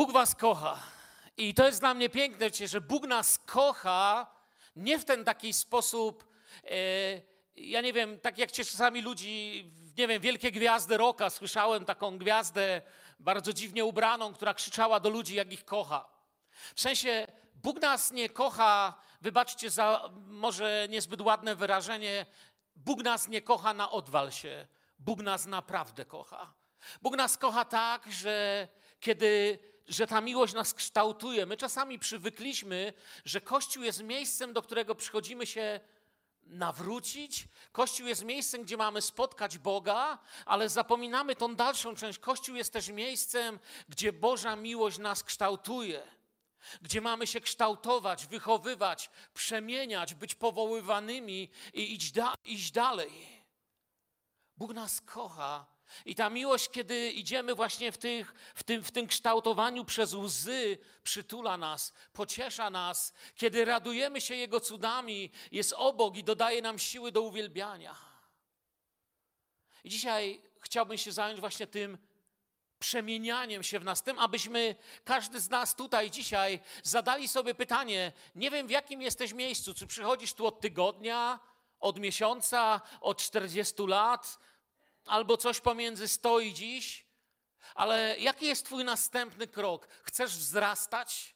Bóg was kocha. I to jest dla mnie piękne, że Bóg nas kocha nie w ten taki sposób, e, ja nie wiem, tak jak czasami ludzi, nie wiem, wielkie gwiazdy roka, słyszałem taką gwiazdę bardzo dziwnie ubraną, która krzyczała do ludzi, jak ich kocha. W sensie, Bóg nas nie kocha, wybaczcie za może niezbyt ładne wyrażenie, Bóg nas nie kocha na odwal się. Bóg nas naprawdę kocha. Bóg nas kocha tak, że kiedy, że ta miłość nas kształtuje. My czasami przywykliśmy, że Kościół jest miejscem, do którego przychodzimy się nawrócić. Kościół jest miejscem, gdzie mamy spotkać Boga, ale zapominamy tą dalszą część. Kościół jest też miejscem, gdzie Boża miłość nas kształtuje gdzie mamy się kształtować, wychowywać, przemieniać, być powoływanymi i iść, da, iść dalej. Bóg nas kocha. I ta miłość, kiedy idziemy właśnie w, tych, w, tym, w tym kształtowaniu przez łzy, przytula nas, pociesza nas, kiedy radujemy się Jego cudami, jest obok i dodaje nam siły do uwielbiania. I dzisiaj chciałbym się zająć właśnie tym, przemienianiem się w nas, tym, abyśmy, każdy z nas tutaj dzisiaj zadali sobie pytanie, nie wiem w jakim jesteś miejscu, czy przychodzisz tu od tygodnia, od miesiąca, od 40 lat, albo coś pomiędzy 100 i dziś, ale jaki jest Twój następny krok? Chcesz wzrastać?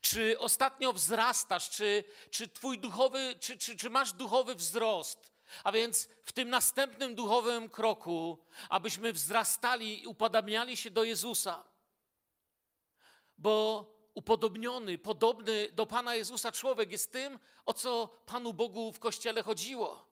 Czy ostatnio wzrastasz? Czy, czy Twój duchowy, czy, czy, czy masz duchowy wzrost? A więc w tym następnym duchowym kroku, abyśmy wzrastali i upodabniali się do Jezusa. Bo upodobniony, podobny do Pana Jezusa człowiek jest tym, o co Panu Bogu w Kościele chodziło.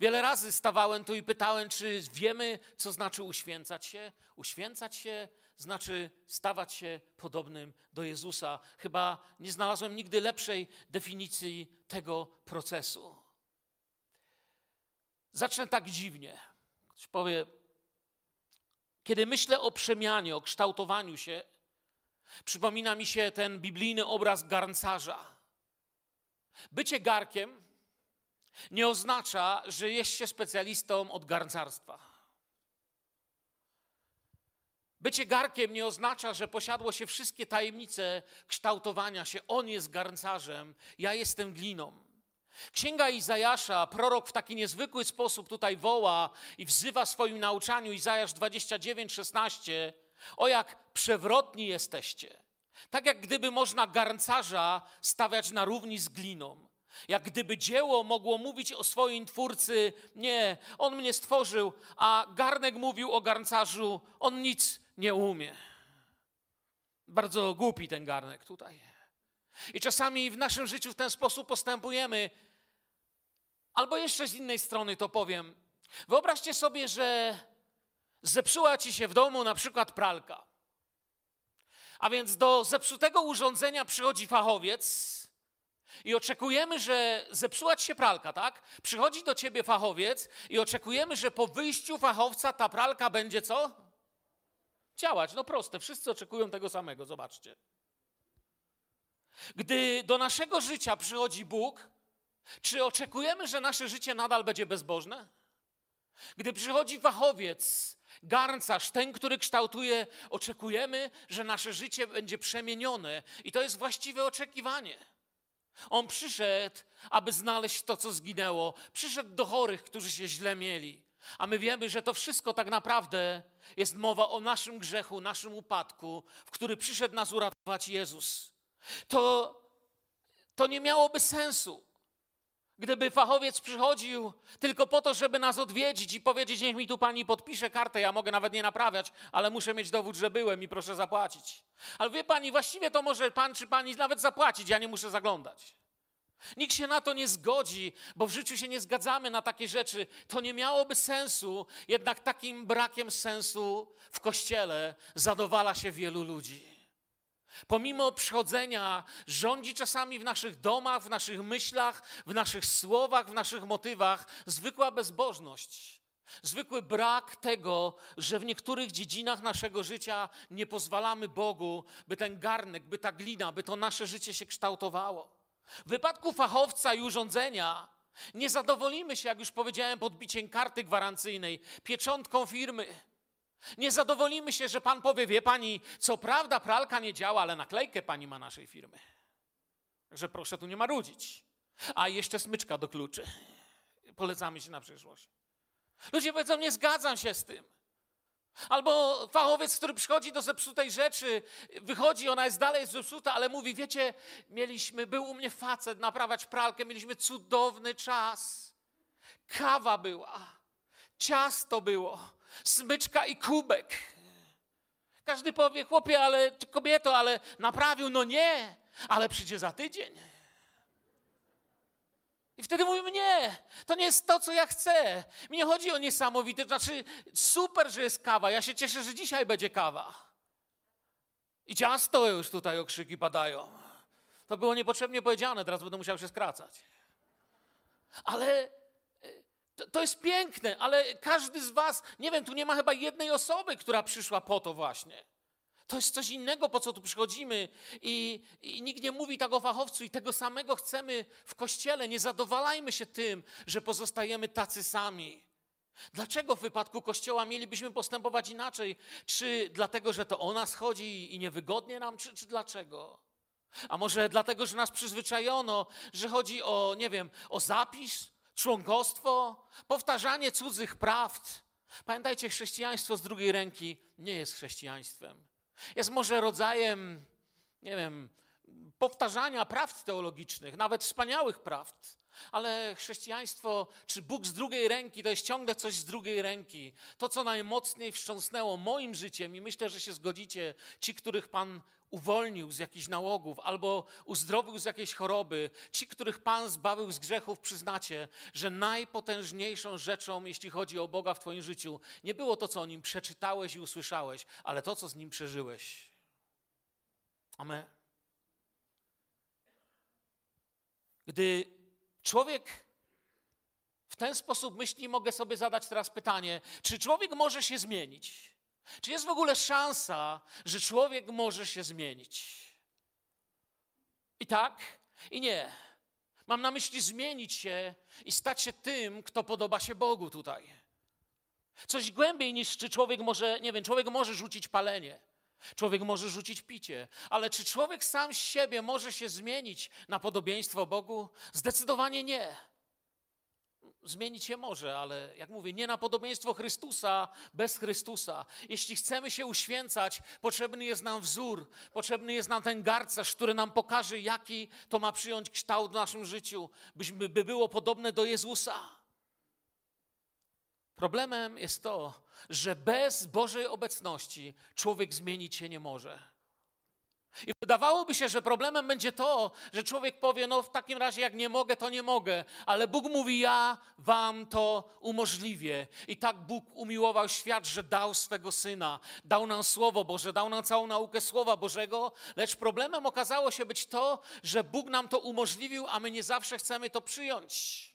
Wiele razy stawałem tu i pytałem, czy wiemy, co znaczy uświęcać się. Uświęcać się znaczy stawać się podobnym do Jezusa. Chyba nie znalazłem nigdy lepszej definicji tego procesu. Zacznę tak dziwnie. Ktoś powie, kiedy myślę o przemianie, o kształtowaniu się, przypomina mi się ten biblijny obraz garncarza. Bycie garkiem nie oznacza, że jest się specjalistą od garncarstwa. Bycie garkiem nie oznacza, że posiadło się wszystkie tajemnice kształtowania się. On jest garncarzem, ja jestem gliną. Księga Izajasza, prorok w taki niezwykły sposób tutaj woła i wzywa w swoim nauczaniu, Izajasz 29, 16, o jak przewrotni jesteście. Tak jak gdyby można garncarza stawiać na równi z gliną. Jak gdyby dzieło mogło mówić o swoim twórcy, nie, on mnie stworzył, a garnek mówił o garncarzu, on nic nie umie. Bardzo głupi ten garnek tutaj. I czasami w naszym życiu w ten sposób postępujemy. Albo jeszcze z innej strony to powiem. Wyobraźcie sobie, że zepsuła ci się w domu na przykład pralka. A więc do zepsutego urządzenia przychodzi fachowiec i oczekujemy, że zepsuła ci się pralka, tak? Przychodzi do ciebie fachowiec i oczekujemy, że po wyjściu fachowca ta pralka będzie co? Działać. No proste, wszyscy oczekują tego samego, zobaczcie. Gdy do naszego życia przychodzi Bóg, czy oczekujemy, że nasze życie nadal będzie bezbożne? Gdy przychodzi fachowiec, garncarz, ten, który kształtuje, oczekujemy, że nasze życie będzie przemienione i to jest właściwe oczekiwanie. On przyszedł, aby znaleźć to, co zginęło. Przyszedł do chorych, którzy się źle mieli. A my wiemy, że to wszystko tak naprawdę jest mowa o naszym grzechu, naszym upadku, w który przyszedł nas uratować Jezus. To, to nie miałoby sensu. Gdyby fachowiec przychodził tylko po to, żeby nas odwiedzić i powiedzieć, niech mi tu pani podpisze kartę, ja mogę nawet nie naprawiać, ale muszę mieć dowód, że byłem i proszę zapłacić. Ale wie pani, właściwie to może pan czy pani nawet zapłacić, ja nie muszę zaglądać. Nikt się na to nie zgodzi, bo w życiu się nie zgadzamy na takie rzeczy. To nie miałoby sensu, jednak takim brakiem sensu w kościele zadowala się wielu ludzi. Pomimo przychodzenia, rządzi czasami w naszych domach, w naszych myślach, w naszych słowach, w naszych motywach zwykła bezbożność. Zwykły brak tego, że w niektórych dziedzinach naszego życia nie pozwalamy Bogu, by ten garnek, by ta glina, by to nasze życie się kształtowało. W wypadku fachowca i urządzenia nie zadowolimy się, jak już powiedziałem, podbiciem karty gwarancyjnej, pieczątką firmy. Nie zadowolimy się, że pan powie, wie pani, co prawda pralka nie działa, ale naklejkę pani ma naszej firmy. Że proszę tu nie marudzić. A jeszcze smyczka do kluczy. Polecamy się na przyszłość. Ludzie powiedzą, nie zgadzam się z tym. Albo fachowiec, który przychodzi do zepsutej rzeczy, wychodzi, ona jest dalej zepsuta, ale mówi, wiecie, mieliśmy, był u mnie facet naprawiać pralkę, mieliśmy cudowny czas. Kawa była, ciasto było, smyczka i kubek. Każdy powie, chłopie, ale czy kobieto, ale naprawił, no nie, ale przyjdzie za tydzień. I wtedy mówimy, nie, to nie jest to, co ja chcę. Mi nie chodzi o niesamowite, to znaczy super, że jest kawa. Ja się cieszę, że dzisiaj będzie kawa. I ciasto już tutaj okrzyki padają. To było niepotrzebnie powiedziane, teraz będę musiał się skracać. Ale e, to, to jest piękne, ale każdy z was, nie wiem, tu nie ma chyba jednej osoby, która przyszła po to właśnie. To jest coś innego, po co tu przychodzimy. I, I, nikt nie mówi tak o fachowcu, i tego samego chcemy w kościele. Nie zadowalajmy się tym, że pozostajemy tacy sami. Dlaczego w wypadku kościoła mielibyśmy postępować inaczej? Czy dlatego, że to o nas chodzi i niewygodnie nam, czy, czy dlaczego? A może dlatego, że nas przyzwyczajono, że chodzi o, nie wiem, o zapis, członkostwo, powtarzanie cudzych prawd. Pamiętajcie, chrześcijaństwo z drugiej ręki nie jest chrześcijaństwem. Jest może rodzajem, nie wiem, powtarzania prawd teologicznych, nawet wspaniałych prawd. Ale chrześcijaństwo, czy Bóg z drugiej ręki, to jest ciągle coś z drugiej ręki. To, co najmocniej wstrząsnęło moim życiem, i myślę, że się zgodzicie, ci, których Pan uwolnił z jakichś nałogów albo uzdrowił z jakiejś choroby, ci, których Pan zbawił z grzechów, przyznacie, że najpotężniejszą rzeczą, jeśli chodzi o Boga w Twoim życiu, nie było to, co o nim przeczytałeś i usłyszałeś, ale to, co z nim przeżyłeś. Amen. Gdy człowiek w ten sposób myśli, mogę sobie zadać teraz pytanie, czy człowiek może się zmienić? Czy jest w ogóle szansa, że człowiek może się zmienić? I tak, i nie. Mam na myśli zmienić się i stać się tym, kto podoba się Bogu tutaj. Coś głębiej niż czy człowiek może, nie wiem, człowiek może rzucić palenie. Człowiek może rzucić picie, ale czy człowiek sam z siebie może się zmienić na podobieństwo Bogu? Zdecydowanie nie zmienić się może, ale jak mówię, nie na podobieństwo Chrystusa bez Chrystusa. Jeśli chcemy się uświęcać, potrzebny jest nam wzór, potrzebny jest nam ten garcarz, który nam pokaże, jaki to ma przyjąć kształt w naszym życiu, byśmy, by było podobne do Jezusa. Problemem jest to, że bez Bożej obecności człowiek zmienić się nie może. I wydawałoby się, że problemem będzie to, że człowiek powie: No, w takim razie, jak nie mogę, to nie mogę, ale Bóg mówi: Ja wam to umożliwię. I tak Bóg umiłował świat, że dał swego syna, dał nam Słowo Boże, dał nam całą naukę Słowa Bożego, lecz problemem okazało się być to, że Bóg nam to umożliwił, a my nie zawsze chcemy to przyjąć.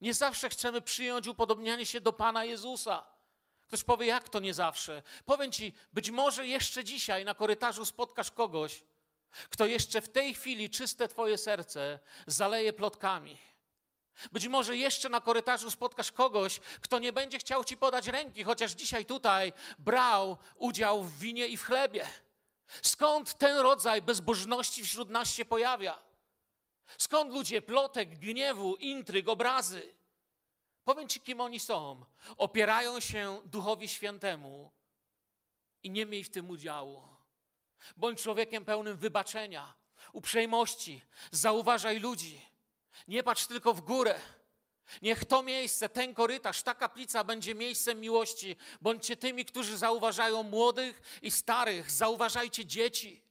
Nie zawsze chcemy przyjąć upodobnianie się do Pana Jezusa. Ktoś powie, jak to nie zawsze? Powiem ci, być może jeszcze dzisiaj na korytarzu spotkasz kogoś, kto jeszcze w tej chwili czyste Twoje serce zaleje plotkami. Być może jeszcze na korytarzu spotkasz kogoś, kto nie będzie chciał Ci podać ręki, chociaż dzisiaj tutaj brał udział w winie i w chlebie. Skąd ten rodzaj bezbożności wśród nas się pojawia? Skąd ludzie plotek, gniewu, intryg, obrazy? Powiem Ci, kim oni są. Opierają się Duchowi Świętemu i nie miej w tym udziału. Bądź człowiekiem pełnym wybaczenia, uprzejmości, zauważaj ludzi. Nie patrz tylko w górę. Niech to miejsce, ten korytarz, ta kaplica będzie miejscem miłości. Bądźcie tymi, którzy zauważają młodych i starych. Zauważajcie dzieci.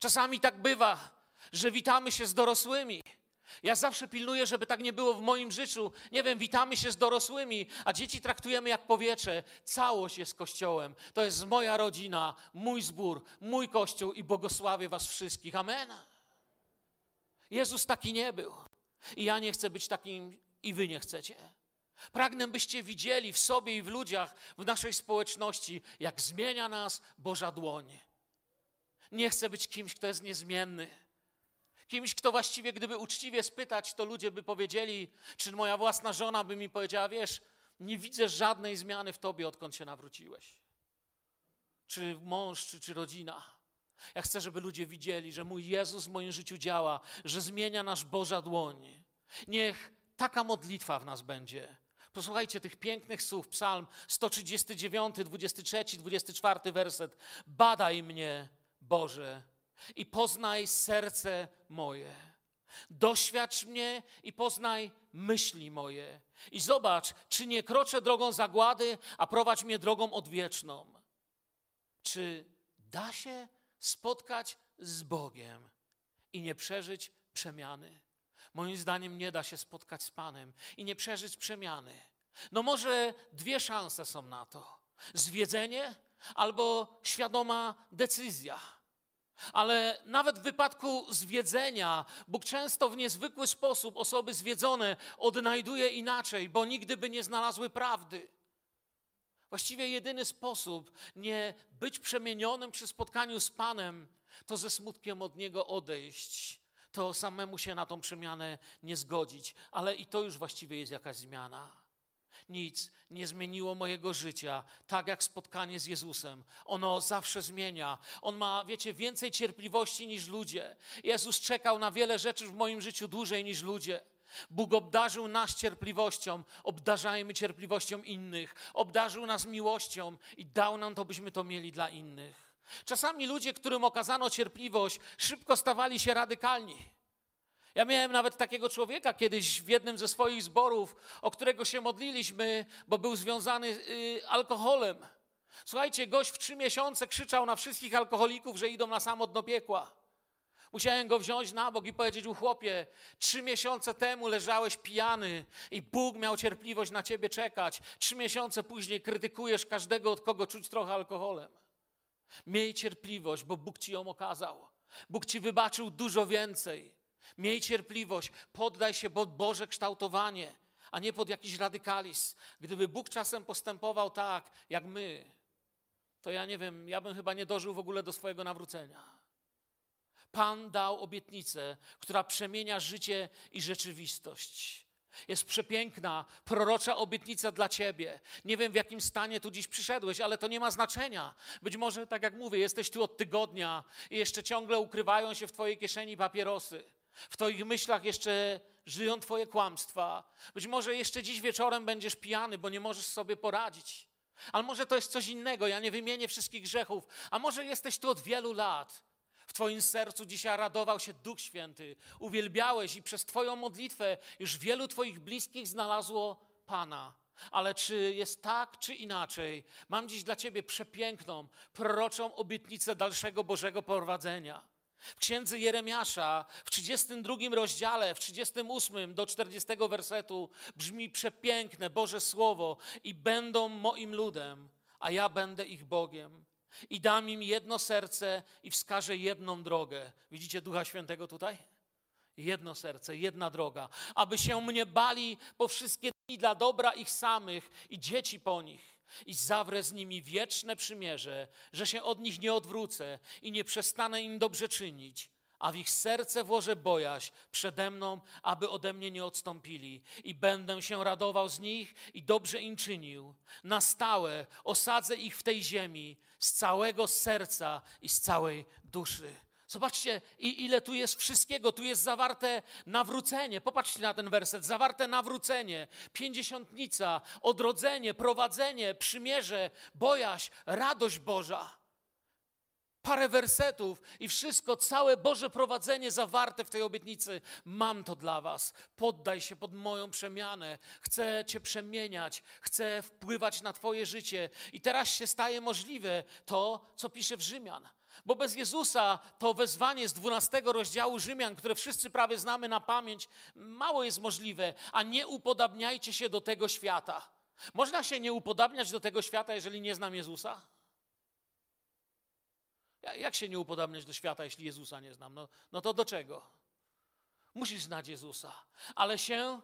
Czasami tak bywa, że witamy się z dorosłymi ja zawsze pilnuję, żeby tak nie było w moim życiu. Nie wiem, witamy się z dorosłymi, a dzieci traktujemy jak powietrze. Całość jest kościołem. To jest moja rodzina, mój zbór, mój kościół i błogosławię Was wszystkich. Amen. Jezus taki nie był. I ja nie chcę być takim, i Wy nie chcecie. Pragnę, byście widzieli w sobie i w ludziach, w naszej społeczności, jak zmienia nas Boża dłoń. Nie chcę być kimś, kto jest niezmienny kimś, kto właściwie, gdyby uczciwie spytać, to ludzie by powiedzieli, czy moja własna żona by mi powiedziała, wiesz, nie widzę żadnej zmiany w tobie, odkąd się nawróciłeś. Czy mąż, czy, czy rodzina. Ja chcę, żeby ludzie widzieli, że mój Jezus w moim życiu działa, że zmienia nasz Boża dłoń. Niech taka modlitwa w nas będzie. Posłuchajcie tych pięknych słów, Psalm 139, 23, 24 werset. Badaj mnie, Boże, i poznaj serce moje. Doświadcz mnie i poznaj myśli moje. I zobacz, czy nie kroczę drogą zagłady, a prowadź mnie drogą odwieczną. Czy da się spotkać z Bogiem i nie przeżyć przemiany? Moim zdaniem nie da się spotkać z Panem i nie przeżyć przemiany. No może dwie szanse są na to: zwiedzenie albo świadoma decyzja. Ale nawet w wypadku zwiedzenia, Bóg często w niezwykły sposób osoby zwiedzone odnajduje inaczej, bo nigdy by nie znalazły prawdy. Właściwie jedyny sposób nie być przemienionym przy spotkaniu z Panem, to ze smutkiem od Niego odejść, to samemu się na tą przemianę nie zgodzić. Ale i to już właściwie jest jakaś zmiana. Nic nie zmieniło mojego życia, tak jak spotkanie z Jezusem. Ono zawsze zmienia. On ma, wiecie, więcej cierpliwości niż ludzie. Jezus czekał na wiele rzeczy w moim życiu dłużej niż ludzie. Bóg obdarzył nas cierpliwością, obdarzajmy cierpliwością innych. Obdarzył nas miłością i dał nam to, byśmy to mieli dla innych. Czasami ludzie, którym okazano cierpliwość, szybko stawali się radykalni. Ja miałem nawet takiego człowieka kiedyś w jednym ze swoich zborów, o którego się modliliśmy, bo był związany y, alkoholem. Słuchajcie, gość w trzy miesiące krzyczał na wszystkich alkoholików, że idą na samo dno piekła. Musiałem go wziąć na bok i powiedzieć: U chłopie, trzy miesiące temu leżałeś pijany i Bóg miał cierpliwość na ciebie czekać. Trzy miesiące później krytykujesz każdego, od kogo czuć trochę alkoholem. Miej cierpliwość, bo Bóg ci ją okazał. Bóg ci wybaczył dużo więcej. Miej cierpliwość, poddaj się pod Boże kształtowanie, a nie pod jakiś radykalizm. Gdyby Bóg czasem postępował tak, jak my, to ja nie wiem, ja bym chyba nie dożył w ogóle do swojego nawrócenia. Pan dał obietnicę, która przemienia życie i rzeczywistość. Jest przepiękna, prorocza obietnica dla ciebie. Nie wiem, w jakim stanie tu dziś przyszedłeś, ale to nie ma znaczenia. Być może, tak jak mówię, jesteś tu od tygodnia i jeszcze ciągle ukrywają się w twojej kieszeni papierosy. W twoich myślach jeszcze żyją twoje kłamstwa. Być może jeszcze dziś wieczorem będziesz pijany, bo nie możesz sobie poradzić. Ale może to jest coś innego, ja nie wymienię wszystkich grzechów. A może jesteś tu od wielu lat w Twoim sercu dzisiaj radował się Duch Święty, uwielbiałeś i przez Twoją modlitwę już wielu Twoich bliskich znalazło Pana. Ale czy jest tak, czy inaczej, mam dziś dla Ciebie przepiękną, proroczą obietnicę dalszego Bożego prowadzenia. W księdze Jeremiasza w 32 rozdziale, w 38 do 40 wersetu brzmi przepiękne Boże Słowo i będą moim ludem, a ja będę ich Bogiem i dam im jedno serce i wskażę jedną drogę. Widzicie Ducha Świętego tutaj? Jedno serce, jedna droga, aby się mnie bali po wszystkie dni dla dobra ich samych i dzieci po nich. I zawrę z nimi wieczne przymierze, że się od nich nie odwrócę i nie przestanę im dobrze czynić, a w ich serce włożę bojaźń przede mną, aby ode mnie nie odstąpili. I będę się radował z nich i dobrze im czynił. Na stałe osadzę ich w tej ziemi z całego serca i z całej duszy. Zobaczcie, ile tu jest wszystkiego. Tu jest zawarte nawrócenie. Popatrzcie na ten werset. Zawarte nawrócenie, pięćdziesiątnica, odrodzenie, prowadzenie, przymierze, bojaźń, radość Boża. Parę wersetów i wszystko, całe Boże prowadzenie zawarte w tej obietnicy. Mam to dla Was. Poddaj się pod moją przemianę. Chcę Cię przemieniać, chcę wpływać na Twoje życie. I teraz się staje możliwe to, co pisze w Rzymian. Bo bez Jezusa to wezwanie z 12 rozdziału Rzymian, które wszyscy prawie znamy na pamięć, mało jest możliwe, a nie upodabniajcie się do tego świata. Można się nie upodabniać do tego świata, jeżeli nie znam Jezusa? Jak się nie upodabniać do świata, jeśli Jezusa nie znam? No, no to do czego? Musisz znać Jezusa, ale się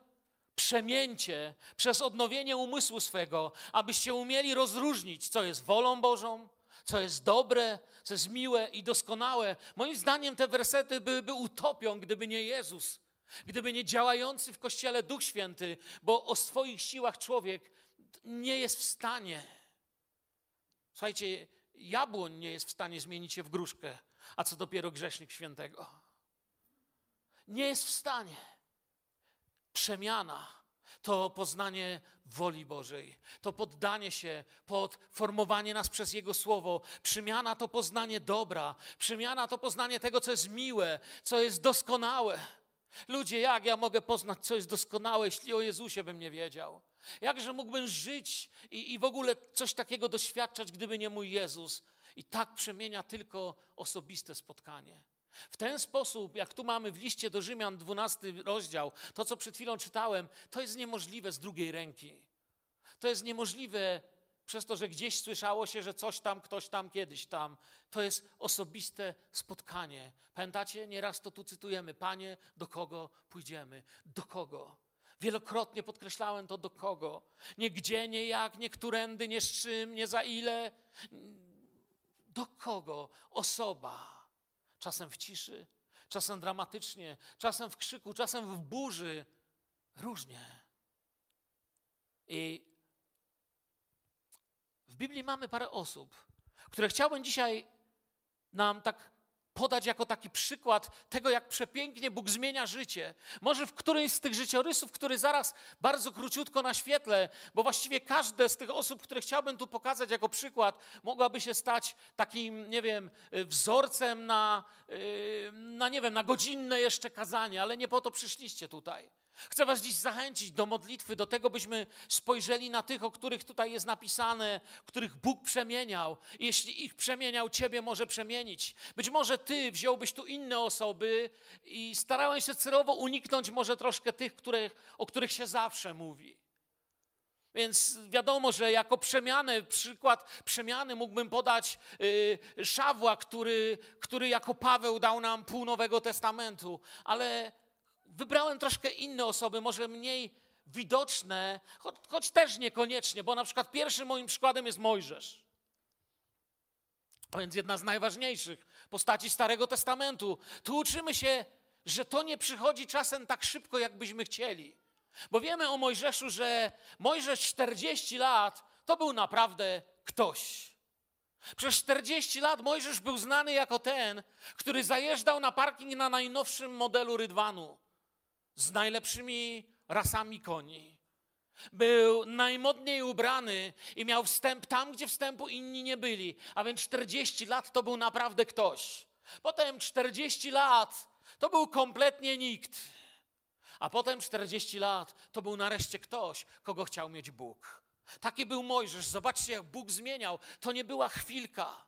przemięcie przez odnowienie umysłu swego, abyście umieli rozróżnić, co jest wolą Bożą, co jest dobre, co jest miłe i doskonałe. Moim zdaniem te wersety byłyby utopią, gdyby nie Jezus, gdyby nie działający w Kościele Duch Święty, bo o swoich siłach człowiek nie jest w stanie. Słuchajcie, jabłoń nie jest w stanie zmienić się w gruszkę, a co dopiero grzesznik świętego. Nie jest w stanie. Przemiana to poznanie woli Bożej, to poddanie się pod formowanie nas przez Jego Słowo. Przemiana to poznanie dobra, przemiana to poznanie tego, co jest miłe, co jest doskonałe. Ludzie, jak ja mogę poznać, co jest doskonałe, jeśli o Jezusie bym nie wiedział? Jakże mógłbym żyć i, i w ogóle coś takiego doświadczać, gdyby nie mój Jezus? I tak przemienia tylko osobiste spotkanie. W ten sposób, jak tu mamy w liście do Rzymian 12 rozdział, to co przed chwilą czytałem, to jest niemożliwe z drugiej ręki. To jest niemożliwe przez to, że gdzieś słyszało się, że coś tam, ktoś tam, kiedyś tam. To jest osobiste spotkanie. Pamiętacie? Nieraz to tu cytujemy. Panie, do kogo pójdziemy? Do kogo? Wielokrotnie podkreślałem to do kogo. Nie gdzie, nie jak, nie którędy, nie z czym, nie za ile. Do kogo? Osoba. Czasem w ciszy, czasem dramatycznie, czasem w krzyku, czasem w burzy. Różnie. I w Biblii mamy parę osób, które chciałbym dzisiaj nam tak podać jako taki przykład tego, jak przepięknie Bóg zmienia życie. Może w którymś z tych życiorysów, który zaraz bardzo króciutko naświetlę, bo właściwie każde z tych osób, które chciałbym tu pokazać jako przykład, mogłaby się stać takim, nie wiem, wzorcem na, yy, na nie wiem, na godzinne jeszcze kazanie, ale nie po to przyszliście tutaj. Chcę Was dziś zachęcić do modlitwy, do tego, byśmy spojrzeli na tych, o których tutaj jest napisane, których Bóg przemieniał. Jeśli ich przemieniał, Ciebie może przemienić. Być może Ty wziąłbyś tu inne osoby i starałeś się celowo uniknąć może troszkę tych, o których się zawsze mówi. Więc wiadomo, że jako przemianę, przykład przemiany mógłbym podać yy, Szawła, który, który jako Paweł dał nam pół Nowego Testamentu, ale wybrałem troszkę inne osoby, może mniej widoczne, choć, choć, też niekoniecznie, bo na przykład pierwszym moim przykładem jest Mojżesz. A więc jedna z najważniejszych postaci Starego Testamentu. Tu uczymy się, że to nie przychodzi czasem tak szybko, jakbyśmy chcieli. Bo wiemy o Mojżeszu, że Mojżesz 40 lat to był naprawdę ktoś. Przez 40 lat Mojżesz był znany jako ten, który zajeżdżał na parking na najnowszym modelu Rydwanu z najlepszymi rasami koni. Był najmodniej ubrany i miał wstęp tam, gdzie wstępu inni nie byli. A więc 40 lat to był naprawdę ktoś. Potem 40 lat to był kompletnie nikt. A potem 40 lat to był nareszcie ktoś, kogo chciał mieć Bóg. Taki był Mojżesz. Zobaczcie, jak Bóg zmieniał. To nie była chwilka.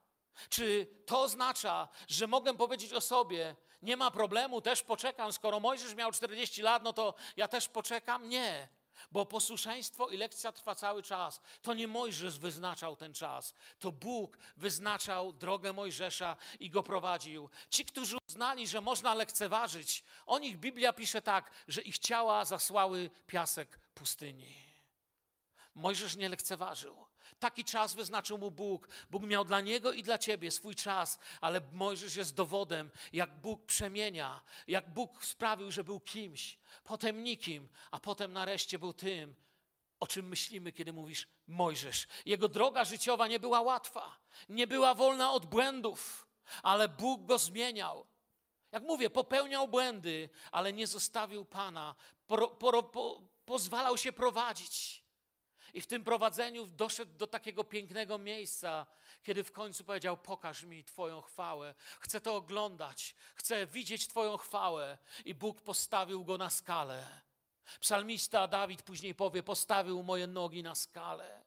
Czy to oznacza, że mogę powiedzieć o sobie, nie ma problemu, też poczekam. Skoro Mojżesz miał 40 lat, no to ja też poczekam? Nie. Bo posłuszeństwo i lekcja trwa cały czas. To nie Mojżesz wyznaczał ten czas, to Bóg wyznaczał drogę Mojżesza i go prowadził. Ci, którzy uznali, że można lekceważyć, o nich Biblia pisze tak, że ich ciała zasłały piasek pustyni. Mojżesz nie lekceważył. Taki czas wyznaczył mu Bóg. Bóg miał dla niego i dla ciebie swój czas, ale Mojżesz jest dowodem, jak Bóg przemienia, jak Bóg sprawił, że był kimś, potem nikim, a potem nareszcie był tym, o czym myślimy, kiedy mówisz Mojżesz. Jego droga życiowa nie była łatwa, nie była wolna od błędów, ale Bóg go zmieniał. Jak mówię, popełniał błędy, ale nie zostawił Pana, po, po, po, pozwalał się prowadzić. I w tym prowadzeniu doszedł do takiego pięknego miejsca, kiedy w końcu powiedział: Pokaż mi Twoją chwałę. Chcę to oglądać, chcę widzieć Twoją chwałę. I Bóg postawił go na skalę. Psalmista Dawid później powie: Postawił moje nogi na skalę.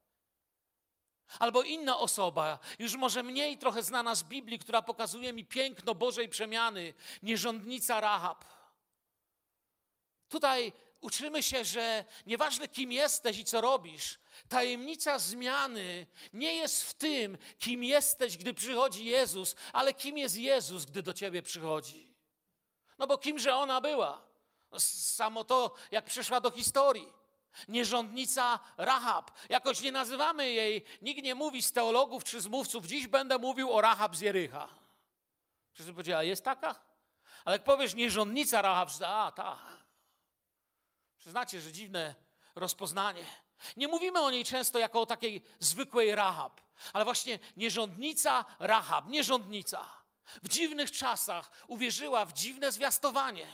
Albo inna osoba, już może mniej trochę znana z Biblii, która pokazuje mi piękno Bożej przemiany, nierządnica Rahab. Tutaj uczymy się, że nieważne kim jesteś i co robisz, tajemnica zmiany nie jest w tym, kim jesteś, gdy przychodzi Jezus, ale kim jest Jezus, gdy do ciebie przychodzi. No bo kimże ona była? No, samo to, jak przyszła do historii. Nierządnica Rahab. Jakoś nie nazywamy jej, nikt nie mówi z teologów czy z mówców, dziś będę mówił o Rahab z Jericha. Wszyscy powiedzieli, a jest taka? Ale jak powiesz nierządnica Rahab, a ta. Przyznacie, że dziwne rozpoznanie. Nie mówimy o niej często jako o takiej zwykłej Rahab, ale właśnie nierządnica Rahab, nierządnica. W dziwnych czasach uwierzyła w dziwne zwiastowanie.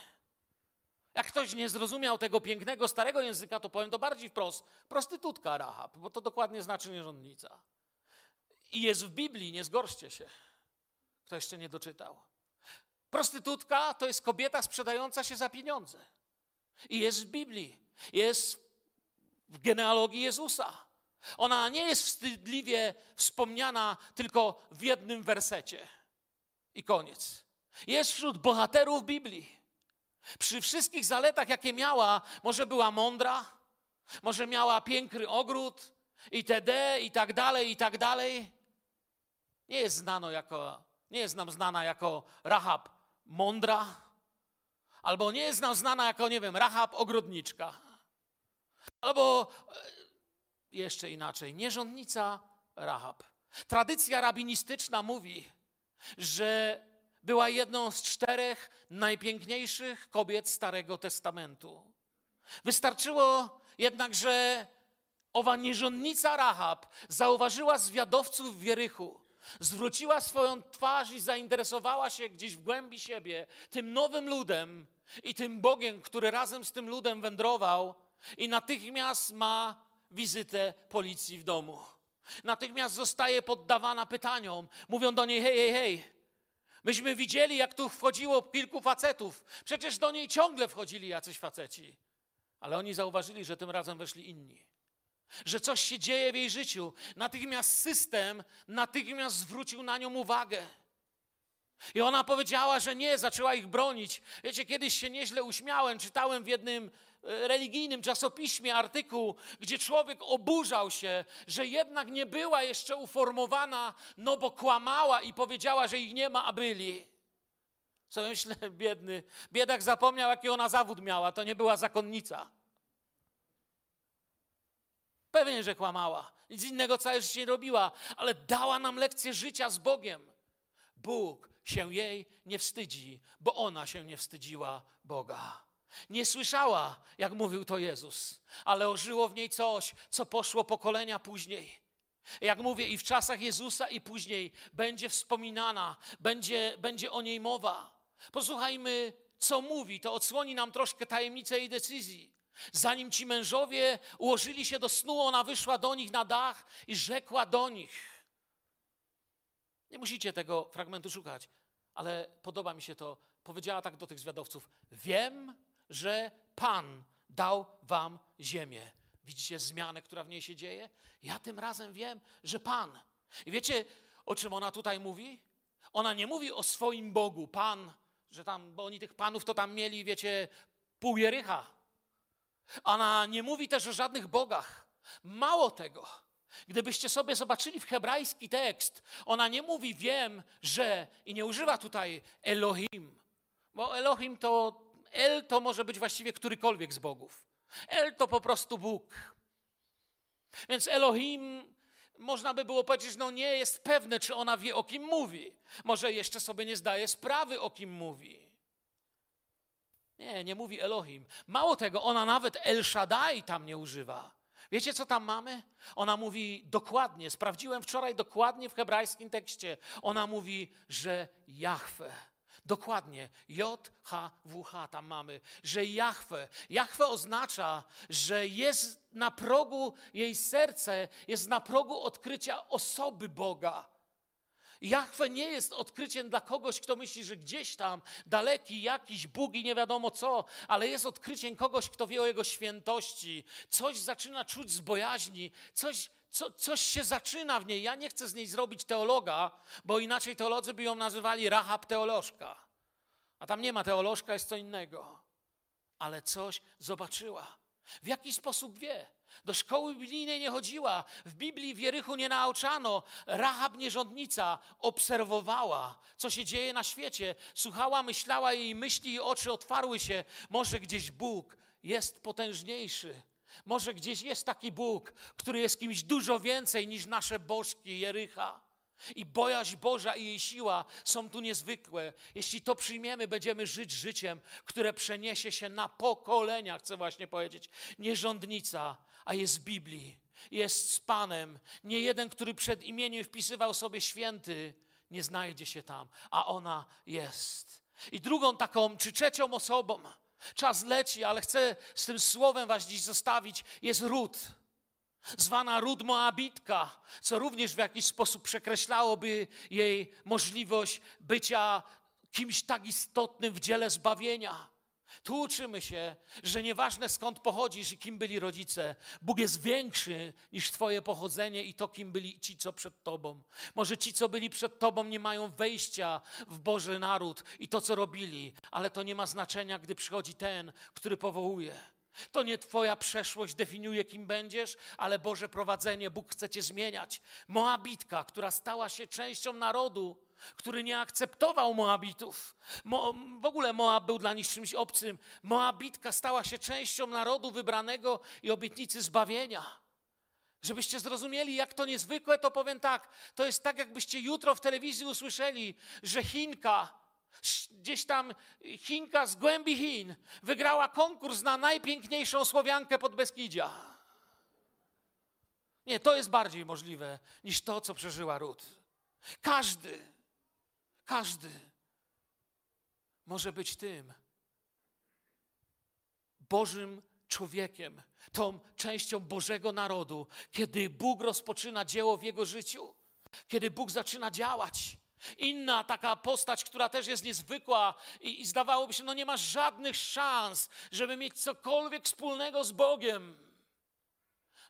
Jak ktoś nie zrozumiał tego pięknego starego języka, to powiem to bardziej wprost. Prostytutka Rahab, bo to dokładnie znaczy nierządnica. I jest w Biblii, nie zgorszcie się. Kto jeszcze nie doczytał. Prostytutka to jest kobieta sprzedająca się za pieniądze. I jest w Biblii. Jest w genealogii Jezusa. Ona nie jest wstydliwie wspomniana tylko w jednym wersecie. I koniec. Jest wśród bohaterów Biblii. Przy wszystkich zaletach, jakie miała, może była mądra, może miała piękny ogród, itd., i tak dalej, i tak dalej. Nie jest znano jako, nie jest nam znana jako Rahab mądra, albo nie jest nam znana jako, nie wiem, Rahab ogrodniczka. Albo e, jeszcze inaczej, nierządnica Rahab. Tradycja rabinistyczna mówi, że była jedną z czterech najpiękniejszych kobiet Starego Testamentu. Wystarczyło jednak, że owa nierządnica Rahab zauważyła zwiadowców w Wierychu, zwróciła swoją twarz i zainteresowała się gdzieś w głębi siebie tym nowym ludem i tym Bogiem, który razem z tym ludem wędrował, i natychmiast ma wizytę policji w domu. Natychmiast zostaje poddawana pytaniom. Mówią do niej: hej, hej, hej. Myśmy widzieli, jak tu wchodziło kilku facetów. Przecież do niej ciągle wchodzili jacyś faceci. Ale oni zauważyli, że tym razem weszli inni. Że coś się dzieje w jej życiu. Natychmiast system, natychmiast zwrócił na nią uwagę. I ona powiedziała, że nie, zaczęła ich bronić. Wiecie, kiedyś się nieźle uśmiałem, czytałem w jednym e, religijnym czasopiśmie artykuł, gdzie człowiek oburzał się, że jednak nie była jeszcze uformowana, no bo kłamała i powiedziała, że ich nie ma, a byli. Co myślę, biedny, biedak zapomniał, jaki ona zawód miała, to nie była zakonnica. Pewnie, że kłamała. Nic innego całe życie nie robiła, ale dała nam lekcję życia z Bogiem. Bóg się jej nie wstydzi, bo ona się nie wstydziła Boga. Nie słyszała, jak mówił to Jezus, ale ożyło w niej coś, co poszło pokolenia później. Jak mówię, i w czasach Jezusa, i później będzie wspominana, będzie, będzie o niej mowa. Posłuchajmy, co mówi, to odsłoni nam troszkę tajemnicę jej decyzji. Zanim ci mężowie ułożyli się do snu, ona wyszła do nich na dach i rzekła do nich. Nie musicie tego fragmentu szukać, ale podoba mi się to. Powiedziała tak do tych zwiadowców: Wiem, że Pan dał wam ziemię. Widzicie zmianę, która w niej się dzieje? Ja tym razem wiem, że Pan. I wiecie, o czym ona tutaj mówi? Ona nie mówi o swoim Bogu, Pan, że tam, bo oni tych panów to tam mieli, wiecie, pół Jericha. Ona nie mówi też o żadnych bogach. Mało tego. Gdybyście sobie zobaczyli w hebrajski tekst, ona nie mówi wiem, że i nie używa tutaj Elohim, bo Elohim to El to może być właściwie którykolwiek z bogów. El to po prostu Bóg. Więc Elohim można by było powiedzieć, no nie jest pewne, czy ona wie, o kim mówi. Może jeszcze sobie nie zdaje sprawy, o kim mówi. Nie, nie mówi Elohim. Mało tego, ona nawet El Shaddai tam nie używa. Wiecie, co tam mamy? Ona mówi dokładnie, sprawdziłem wczoraj dokładnie w hebrajskim tekście. Ona mówi, że Jahwe. Dokładnie, J-H-W-H tam mamy, że Jahwe. Jahwe oznacza, że jest na progu jej serce, jest na progu odkrycia osoby Boga. Jachwę nie jest odkryciem dla kogoś, kto myśli, że gdzieś tam daleki jakiś Bóg i nie wiadomo co, ale jest odkryciem kogoś, kto wie o Jego świętości. Coś zaczyna czuć z bojaźni, coś, co, coś się zaczyna w niej. Ja nie chcę z niej zrobić teologa, bo inaczej teolodzy by ją nazywali Rahab teolożka. A tam nie ma teolożka, jest co innego. Ale coś zobaczyła. W jaki sposób wie? Do szkoły biblijnej nie chodziła. W Biblii w Jerychu nie nauczano. Rahab nierządnica obserwowała, co się dzieje na świecie. Słuchała, myślała, jej myśli i oczy otwarły się. Może gdzieś Bóg jest potężniejszy. Może gdzieś jest taki Bóg, który jest kimś dużo więcej niż nasze bożki Jerycha. I bojaźń Boża i jej siła są tu niezwykłe. Jeśli to przyjmiemy, będziemy żyć życiem, które przeniesie się na pokolenia, chcę właśnie powiedzieć. Nierządnica, a jest w Biblii, jest z Panem. Nie jeden, który przed imieniem wpisywał sobie święty, nie znajdzie się tam, a ona jest. I drugą taką, czy trzecią osobą, czas leci, ale chcę z tym słowem was dziś zostawić, jest Ród. Zwana Ród Moabitka, co również w jakiś sposób przekreślałoby jej możliwość bycia kimś tak istotnym w dziele zbawienia. Tu uczymy się, że nieważne skąd pochodzisz i kim byli rodzice, Bóg jest większy niż Twoje pochodzenie i to, kim byli ci, co przed Tobą. Może ci, co byli przed Tobą, nie mają wejścia w Boży naród i to, co robili, ale to nie ma znaczenia, gdy przychodzi ten, który powołuje. To nie Twoja przeszłość definiuje, kim będziesz, ale Boże prowadzenie. Bóg chce Cię zmieniać. Moabitka, która stała się częścią narodu, który nie akceptował Moabitów. Mo, w ogóle Moab był dla nich czymś obcym. Moabitka stała się częścią narodu wybranego i obietnicy zbawienia. Żebyście zrozumieli, jak to niezwykłe, to powiem tak. To jest tak, jakbyście jutro w telewizji usłyszeli, że Chinka, gdzieś tam Chinka z głębi Chin, wygrała konkurs na najpiękniejszą Słowiankę pod Beskidzia. Nie, to jest bardziej możliwe niż to, co przeżyła Ród. Każdy, każdy może być tym Bożym człowiekiem, tą częścią Bożego narodu, kiedy Bóg rozpoczyna dzieło w jego życiu, kiedy Bóg zaczyna działać. Inna taka postać, która też jest niezwykła i, i zdawałoby się, no nie ma żadnych szans, żeby mieć cokolwiek wspólnego z Bogiem.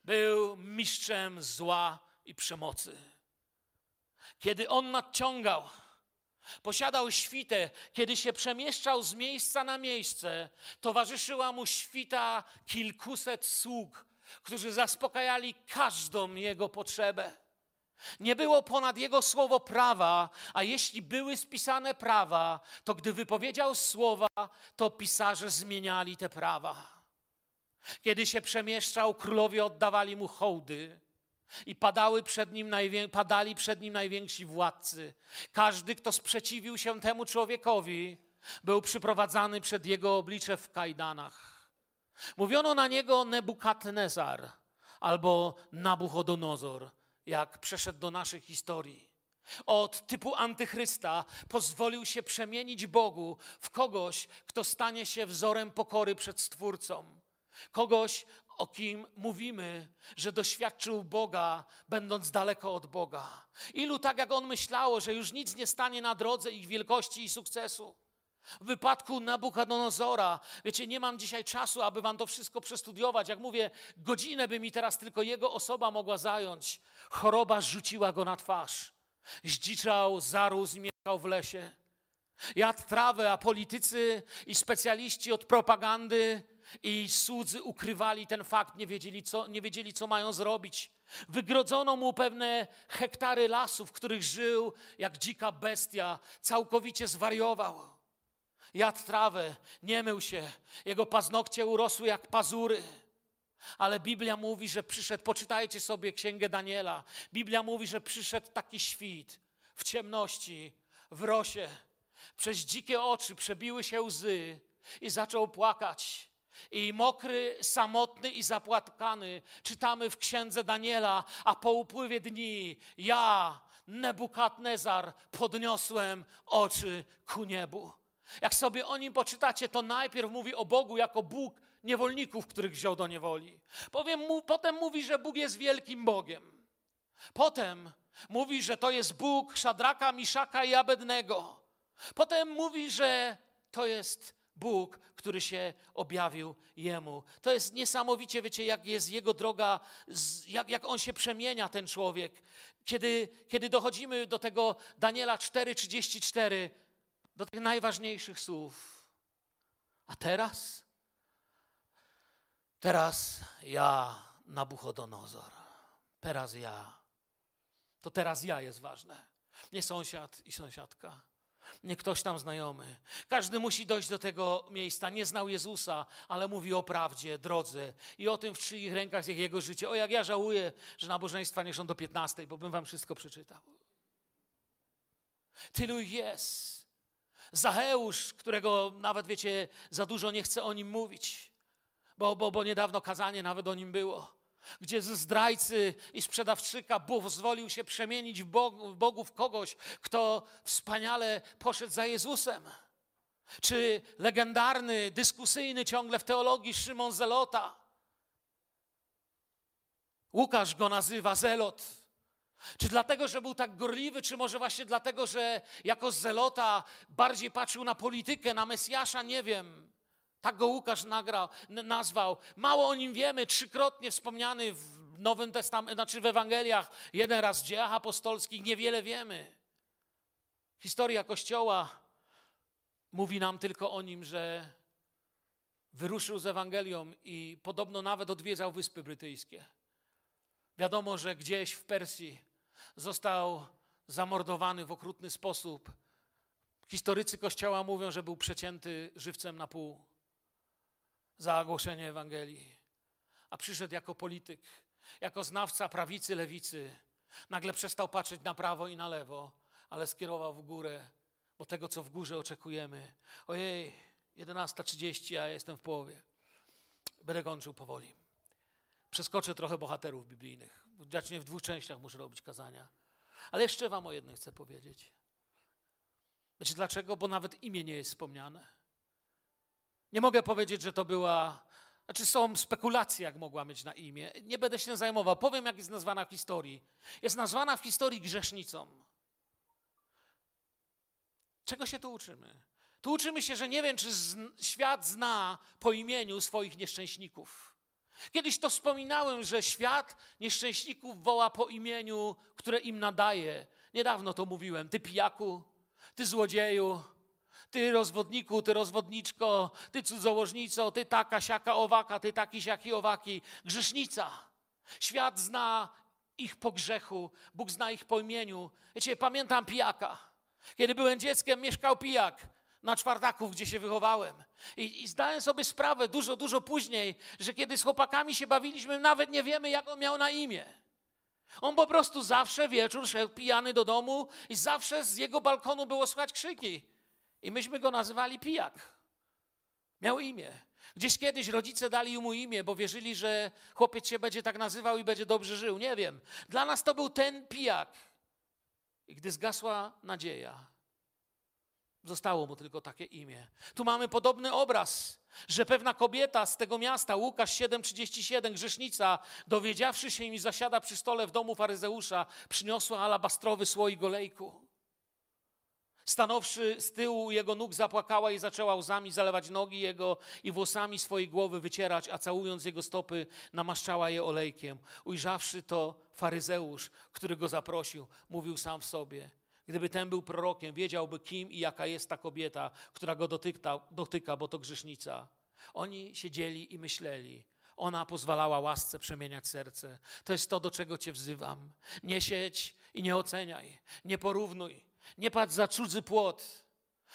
Był mistrzem zła i przemocy. Kiedy on nadciągał, Posiadał świtę, kiedy się przemieszczał z miejsca na miejsce, towarzyszyła mu świta kilkuset sług, którzy zaspokajali każdą jego potrzebę. Nie było ponad jego słowo prawa, a jeśli były spisane prawa, to gdy wypowiedział słowa, to pisarze zmieniali te prawa. Kiedy się przemieszczał, królowie oddawali mu hołdy. I padały przed nim padali przed nim najwięksi władcy. Każdy, kto sprzeciwił się temu człowiekowi, był przyprowadzany przed jego oblicze w kajdanach. Mówiono na niego Nebukadnezar albo Nabuchodonozor, jak przeszedł do naszej historii. Od typu antychrysta pozwolił się przemienić Bogu w kogoś, kto stanie się wzorem pokory przed Stwórcą. Kogoś, o kim mówimy, że doświadczył Boga, będąc daleko od Boga. Ilu tak jak on myślało, że już nic nie stanie na drodze ich wielkości i sukcesu. W wypadku Nabukadonozora, wiecie, nie mam dzisiaj czasu, aby wam to wszystko przestudiować. Jak mówię, godzinę by mi teraz tylko jego osoba mogła zająć. Choroba rzuciła go na twarz. Zdziczał, zarósł, mieszkał w lesie. Jadł trawę, a politycy i specjaliści od propagandy i słudzy ukrywali ten fakt, nie wiedzieli, co, nie wiedzieli, co mają zrobić. Wygrodzono mu pewne hektary lasów, w których żył jak dzika bestia, całkowicie zwariował. Jadł trawę, nie mył się, jego paznokcie urosły jak pazury. Ale Biblia mówi, że przyszedł, poczytajcie sobie księgę Daniela. Biblia mówi, że przyszedł taki świt w ciemności, w rosie. Przez dzikie oczy przebiły się łzy i zaczął płakać. I mokry, samotny i zapłatkany czytamy w księdze Daniela, a po upływie dni ja, Nebukadnezar, podniosłem oczy ku niebu. Jak sobie o nim poczytacie, to najpierw mówi o Bogu jako Bóg niewolników, których wziął do niewoli. Powiem mu, potem mówi, że Bóg jest wielkim Bogiem. Potem mówi, że to jest Bóg Szadraka, Miszaka i Abednego. Potem mówi, że to jest Bóg, który się objawił jemu. To jest niesamowicie, wiecie, jak jest jego droga, jak, jak on się przemienia, ten człowiek. Kiedy, kiedy dochodzimy do tego Daniela 4,34, do tych najważniejszych słów. A teraz? Teraz ja, Nabuchodonozor. Teraz ja. To teraz ja jest ważne. Nie sąsiad i sąsiadka nie ktoś tam znajomy. Każdy musi dojść do tego miejsca. Nie znał Jezusa, ale mówi o prawdzie, drodze i o tym, w czyich rękach jest jego życie. O, jak ja żałuję, że nabożeństwa nie są do 15, bo bym wam wszystko przeczytał. Tylu jest. Zacheusz, którego nawet, wiecie, za dużo nie chcę o nim mówić, bo, bo, bo niedawno kazanie nawet o nim było. Gdzie ze zdrajcy i sprzedawczyka Bóg pozwolił się przemienić w Bogu, w Bogu w kogoś, kto wspaniale poszedł za Jezusem. Czy legendarny, dyskusyjny ciągle w teologii Szymon Zelota. Łukasz go nazywa Zelot. Czy dlatego, że był tak gorliwy, czy może właśnie dlatego, że jako Zelota bardziej patrzył na politykę, na Mesjasza, nie wiem. Tak go Łukasz nagrał, nazwał. Mało o nim wiemy, trzykrotnie wspomniany w Nowym Testamencie, znaczy w Ewangeliach, jeden raz w dziejach apostolskich, niewiele wiemy. Historia Kościoła mówi nam tylko o nim, że wyruszył z Ewangelią i podobno nawet odwiedzał Wyspy Brytyjskie. Wiadomo, że gdzieś w Persji został zamordowany w okrutny sposób. Historycy Kościoła mówią, że był przecięty żywcem na pół za ogłoszenie Ewangelii. A przyszedł jako polityk, jako znawca prawicy, lewicy. Nagle przestał patrzeć na prawo i na lewo, ale skierował w górę, bo tego, co w górze oczekujemy. Ojej, 11.30, a ja jestem w połowie. Będę kończył powoli. Przeskoczę trochę bohaterów biblijnych. Zacznie w dwóch częściach muszę robić kazania. Ale jeszcze wam o jednym chcę powiedzieć. Wiecie dlaczego? Bo nawet imię nie jest wspomniane. Nie mogę powiedzieć, że to była. Znaczy, są spekulacje, jak mogła mieć na imię. Nie będę się zajmował. Powiem, jak jest nazwana w historii. Jest nazwana w historii grzesznicą. Czego się tu uczymy? Tu uczymy się, że nie wiem, czy świat zna po imieniu swoich nieszczęśników. Kiedyś to wspominałem, że świat nieszczęśników woła po imieniu, które im nadaje. Niedawno to mówiłem. Ty pijaku, ty złodzieju, ty rozwodniku, ty rozwodniczko, ty cudzołożnico, ty taka, siaka, owaka, ty taki, siaki, owaki. Grzesznica. Świat zna ich po grzechu, Bóg zna ich po imieniu. Wiecie, pamiętam pijaka. Kiedy byłem dzieckiem, mieszkał pijak na czwartaków, gdzie się wychowałem. I, I zdałem sobie sprawę dużo, dużo później, że kiedy z chłopakami się bawiliśmy, nawet nie wiemy, jak on miał na imię. On po prostu zawsze wieczór szedł pijany do domu i zawsze z jego balkonu było słychać krzyki. I myśmy go nazywali pijak. Miał imię. Gdzieś kiedyś rodzice dali mu imię, bo wierzyli, że chłopiec się będzie tak nazywał i będzie dobrze żył. Nie wiem. Dla nas to był ten pijak. I gdy zgasła nadzieja, zostało mu tylko takie imię. Tu mamy podobny obraz, że pewna kobieta z tego miasta, Łukasz 7,37, grzesznica, dowiedziawszy się im zasiada przy stole w domu faryzeusza, przyniosła alabastrowy słoik olejku. Stanowszy z tyłu jego nóg, zapłakała i zaczęła łzami zalewać nogi jego i włosami swojej głowy wycierać, a całując jego stopy, namaszczała je olejkiem. Ujrzawszy to, faryzeusz, który go zaprosił, mówił sam w sobie. Gdyby ten był prorokiem, wiedziałby, kim i jaka jest ta kobieta, która go dotyka, dotyka bo to grzesznica. Oni siedzieli i myśleli. Ona pozwalała łasce przemieniać serce. To jest to, do czego Cię wzywam. Nie siedź i nie oceniaj. Nie porównuj. Nie patrz za cudzy płot.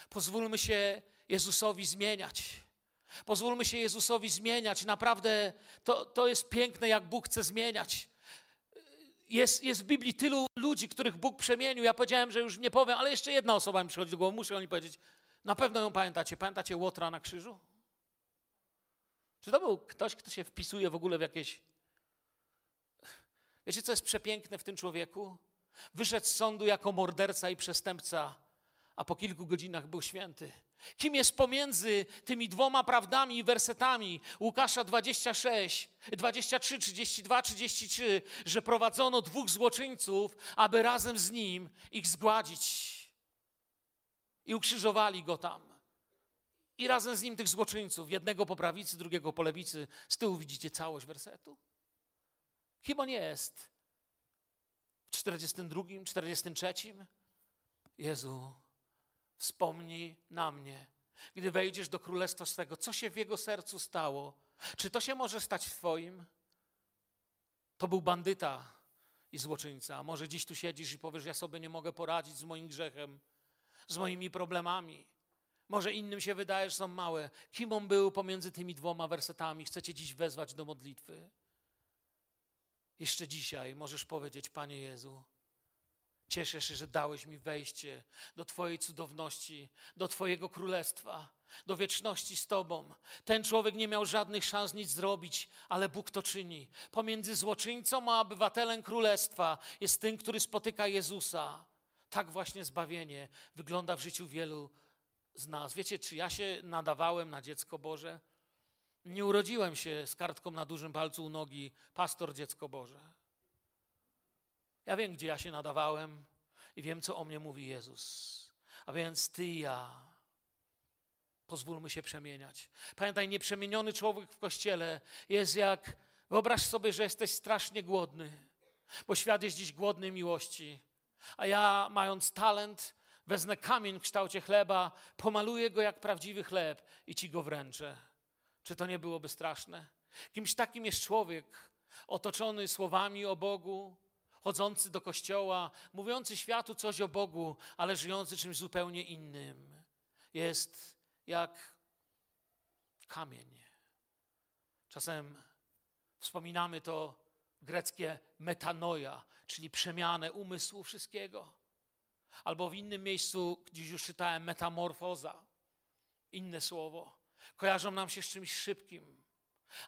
Pozwólmy się Jezusowi zmieniać. Pozwólmy się Jezusowi zmieniać. Naprawdę to, to jest piękne, jak Bóg chce zmieniać. Jest, jest w Biblii tylu ludzi, których Bóg przemienił. Ja powiedziałem, że już nie powiem, ale jeszcze jedna osoba mi przychodzi do głowy. Muszę o niej powiedzieć. Na pewno ją pamiętacie. Pamiętacie Łotra na krzyżu? Czy to był ktoś, kto się wpisuje w ogóle w jakieś. Wiecie, co jest przepiękne w tym człowieku? Wyszedł z sądu jako morderca i przestępca, a po kilku godzinach był święty. Kim jest pomiędzy tymi dwoma prawdami i wersetami Łukasza 26, 23, 32, 33, że prowadzono dwóch złoczyńców, aby razem z nim ich zgładzić. I ukrzyżowali go tam. I razem z nim tych złoczyńców, jednego po prawicy, drugiego po lewicy. Z tyłu widzicie całość wersetu. Kim on jest? W 42, 43? Jezu, wspomnij na mnie, gdy wejdziesz do królestwa swego. Co się w jego sercu stało? Czy to się może stać w twoim? To był bandyta i złoczyńca. A może dziś tu siedzisz i powiesz, ja sobie nie mogę poradzić z moim grzechem, z moimi problemami. Może innym się wydaje, że są małe. Kim on był pomiędzy tymi dwoma wersetami? Chcecie dziś wezwać do modlitwy. Jeszcze dzisiaj możesz powiedzieć, Panie Jezu, Cieszę się, że dałeś mi wejście do Twojej cudowności, do Twojego królestwa, do wieczności z Tobą. Ten człowiek nie miał żadnych szans nic zrobić, ale Bóg to czyni. Pomiędzy złoczyńcą a obywatelem królestwa jest ten, który spotyka Jezusa. Tak właśnie zbawienie wygląda w życiu wielu z nas. Wiecie, czy ja się nadawałem na dziecko Boże? Nie urodziłem się z kartką na dużym palcu u nogi, pastor dziecko Boże. Ja wiem, gdzie ja się nadawałem i wiem, co o mnie mówi Jezus. A więc ty i ja. Pozwólmy się przemieniać. Pamiętaj, nieprzemieniony człowiek w kościele jest jak. Wyobraź sobie, że jesteś strasznie głodny, bo świat jest dziś głodny miłości. A ja, mając talent, wezmę kamień w kształcie chleba, pomaluję go jak prawdziwy chleb i ci go wręczę. Czy to nie byłoby straszne? Kimś takim jest człowiek, otoczony słowami o Bogu, chodzący do kościoła, mówiący światu coś o Bogu, ale żyjący czymś zupełnie innym. Jest jak kamień. Czasem wspominamy to greckie metanoja, czyli przemianę umysłu wszystkiego. Albo w innym miejscu, gdzieś już czytałem, metamorfoza. Inne słowo. Kojarzą nam się z czymś szybkim.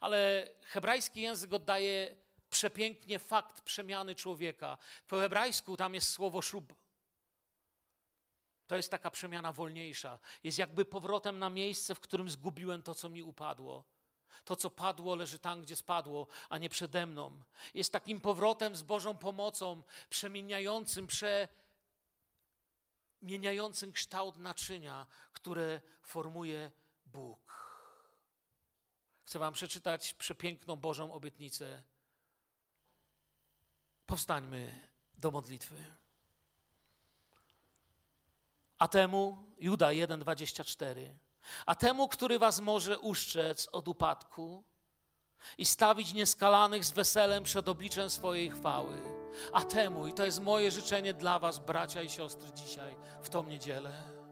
Ale hebrajski język oddaje przepięknie fakt przemiany człowieka. Po hebrajsku tam jest słowo szub. To jest taka przemiana wolniejsza. Jest jakby powrotem na miejsce, w którym zgubiłem to, co mi upadło. To, co padło, leży tam, gdzie spadło, a nie przede mną. Jest takim powrotem z Bożą pomocą, przemieniającym, przemieniającym kształt naczynia, które formuje Bóg. Chcę Wam przeczytać przepiękną Bożą obietnicę. Powstańmy do modlitwy. A temu, Juda 1,24, a temu, który was może uszczec od upadku i stawić nieskalanych z weselem przed obliczem swojej chwały, a temu, i to jest moje życzenie dla was, bracia i siostry, dzisiaj, w tą niedzielę,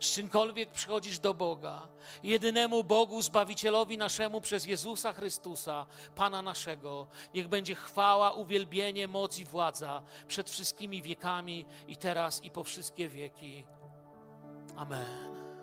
z czymkolwiek przychodzisz do Boga, jedynemu Bogu, Zbawicielowi naszemu przez Jezusa Chrystusa, Pana naszego, niech będzie chwała, uwielbienie, moc i władza przed wszystkimi wiekami i teraz i po wszystkie wieki. Amen.